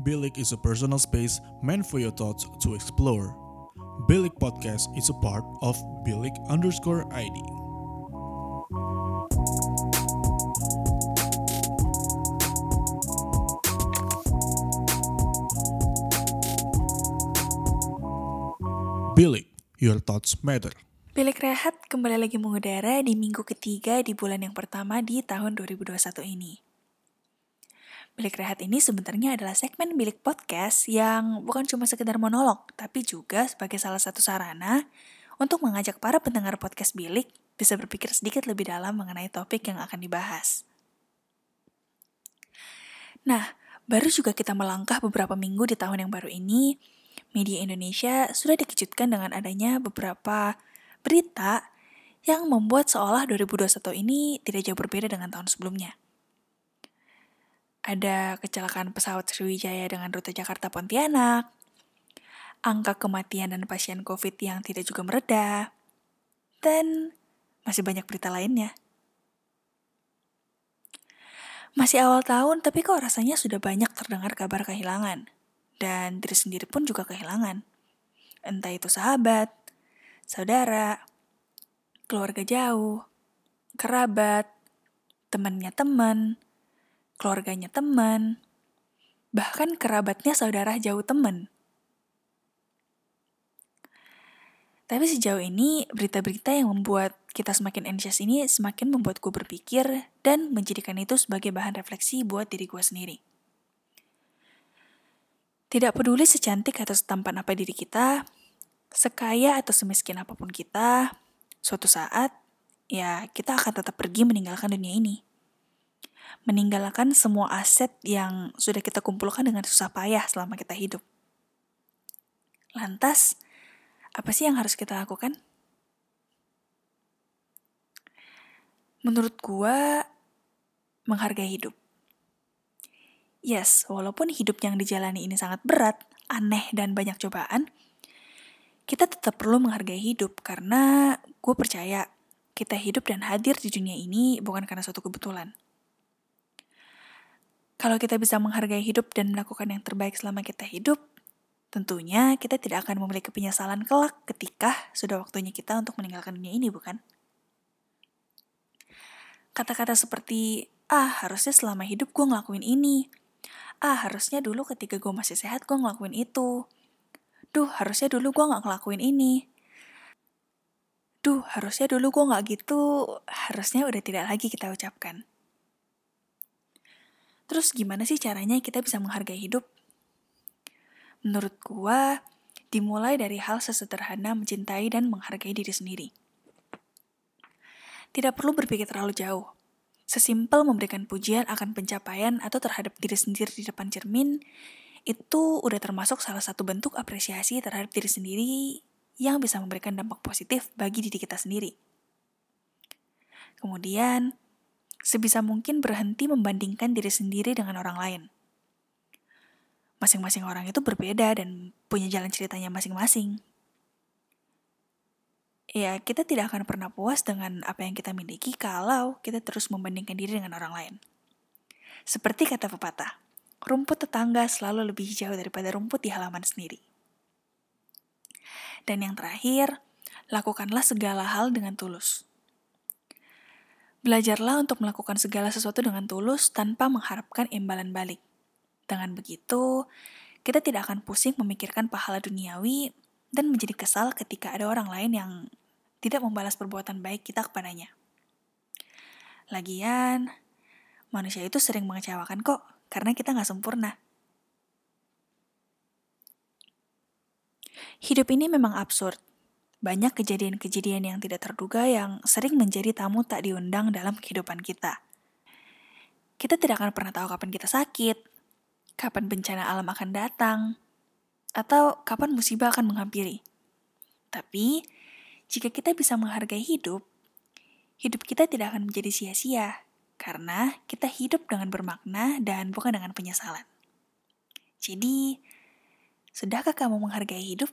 Bilik is a personal space meant for your thoughts to explore. Bilik Podcast is a part of Bilik underscore ID. Bilik, your thoughts matter. Bilik Rehat kembali lagi mengudara di minggu ketiga di bulan yang pertama di tahun 2021 ini. Bilik Rehat ini sebenarnya adalah segmen bilik podcast yang bukan cuma sekedar monolog, tapi juga sebagai salah satu sarana untuk mengajak para pendengar podcast bilik bisa berpikir sedikit lebih dalam mengenai topik yang akan dibahas. Nah, baru juga kita melangkah beberapa minggu di tahun yang baru ini, media Indonesia sudah dikejutkan dengan adanya beberapa berita yang membuat seolah 2021 ini tidak jauh berbeda dengan tahun sebelumnya ada kecelakaan pesawat Sriwijaya dengan rute Jakarta Pontianak, angka kematian dan pasien COVID yang tidak juga mereda, dan masih banyak berita lainnya. Masih awal tahun, tapi kok rasanya sudah banyak terdengar kabar kehilangan. Dan diri sendiri pun juga kehilangan. Entah itu sahabat, saudara, keluarga jauh, kerabat, temannya teman, keluarganya teman, bahkan kerabatnya saudara jauh teman. Tapi sejauh ini, berita-berita yang membuat kita semakin anxious ini semakin membuatku berpikir dan menjadikan itu sebagai bahan refleksi buat diri gue sendiri. Tidak peduli secantik atau setampan apa diri kita, sekaya atau semiskin apa pun kita, suatu saat, ya kita akan tetap pergi meninggalkan dunia ini meninggalkan semua aset yang sudah kita kumpulkan dengan susah payah selama kita hidup. Lantas, apa sih yang harus kita lakukan? Menurut gua, menghargai hidup. Yes, walaupun hidup yang dijalani ini sangat berat, aneh, dan banyak cobaan, kita tetap perlu menghargai hidup karena gue percaya kita hidup dan hadir di dunia ini bukan karena suatu kebetulan. Kalau kita bisa menghargai hidup dan melakukan yang terbaik selama kita hidup, tentunya kita tidak akan memiliki penyesalan kelak ketika sudah waktunya kita untuk meninggalkan dunia ini, bukan? Kata-kata seperti, ah harusnya selama hidup gue ngelakuin ini. Ah harusnya dulu ketika gue masih sehat gue ngelakuin itu. Duh harusnya dulu gue gak ngelakuin ini. Duh harusnya dulu gue gak gitu, harusnya udah tidak lagi kita ucapkan. Terus gimana sih caranya kita bisa menghargai hidup? Menurut gua, dimulai dari hal sesederhana mencintai dan menghargai diri sendiri. Tidak perlu berpikir terlalu jauh. Sesimpel memberikan pujian akan pencapaian atau terhadap diri sendiri di depan cermin, itu udah termasuk salah satu bentuk apresiasi terhadap diri sendiri yang bisa memberikan dampak positif bagi diri kita sendiri. Kemudian, sebisa mungkin berhenti membandingkan diri sendiri dengan orang lain. Masing-masing orang itu berbeda dan punya jalan ceritanya masing-masing. Ya, kita tidak akan pernah puas dengan apa yang kita miliki kalau kita terus membandingkan diri dengan orang lain. Seperti kata pepatah, rumput tetangga selalu lebih hijau daripada rumput di halaman sendiri. Dan yang terakhir, lakukanlah segala hal dengan tulus. Belajarlah untuk melakukan segala sesuatu dengan tulus tanpa mengharapkan imbalan balik. Dengan begitu, kita tidak akan pusing memikirkan pahala duniawi dan menjadi kesal ketika ada orang lain yang tidak membalas perbuatan baik kita kepadanya. Lagian, manusia itu sering mengecewakan kok, karena kita nggak sempurna. Hidup ini memang absurd, banyak kejadian-kejadian yang tidak terduga yang sering menjadi tamu tak diundang dalam kehidupan kita. Kita tidak akan pernah tahu kapan kita sakit, kapan bencana alam akan datang, atau kapan musibah akan menghampiri. Tapi, jika kita bisa menghargai hidup, hidup kita tidak akan menjadi sia-sia karena kita hidup dengan bermakna dan bukan dengan penyesalan. Jadi, sudahkah kamu menghargai hidup?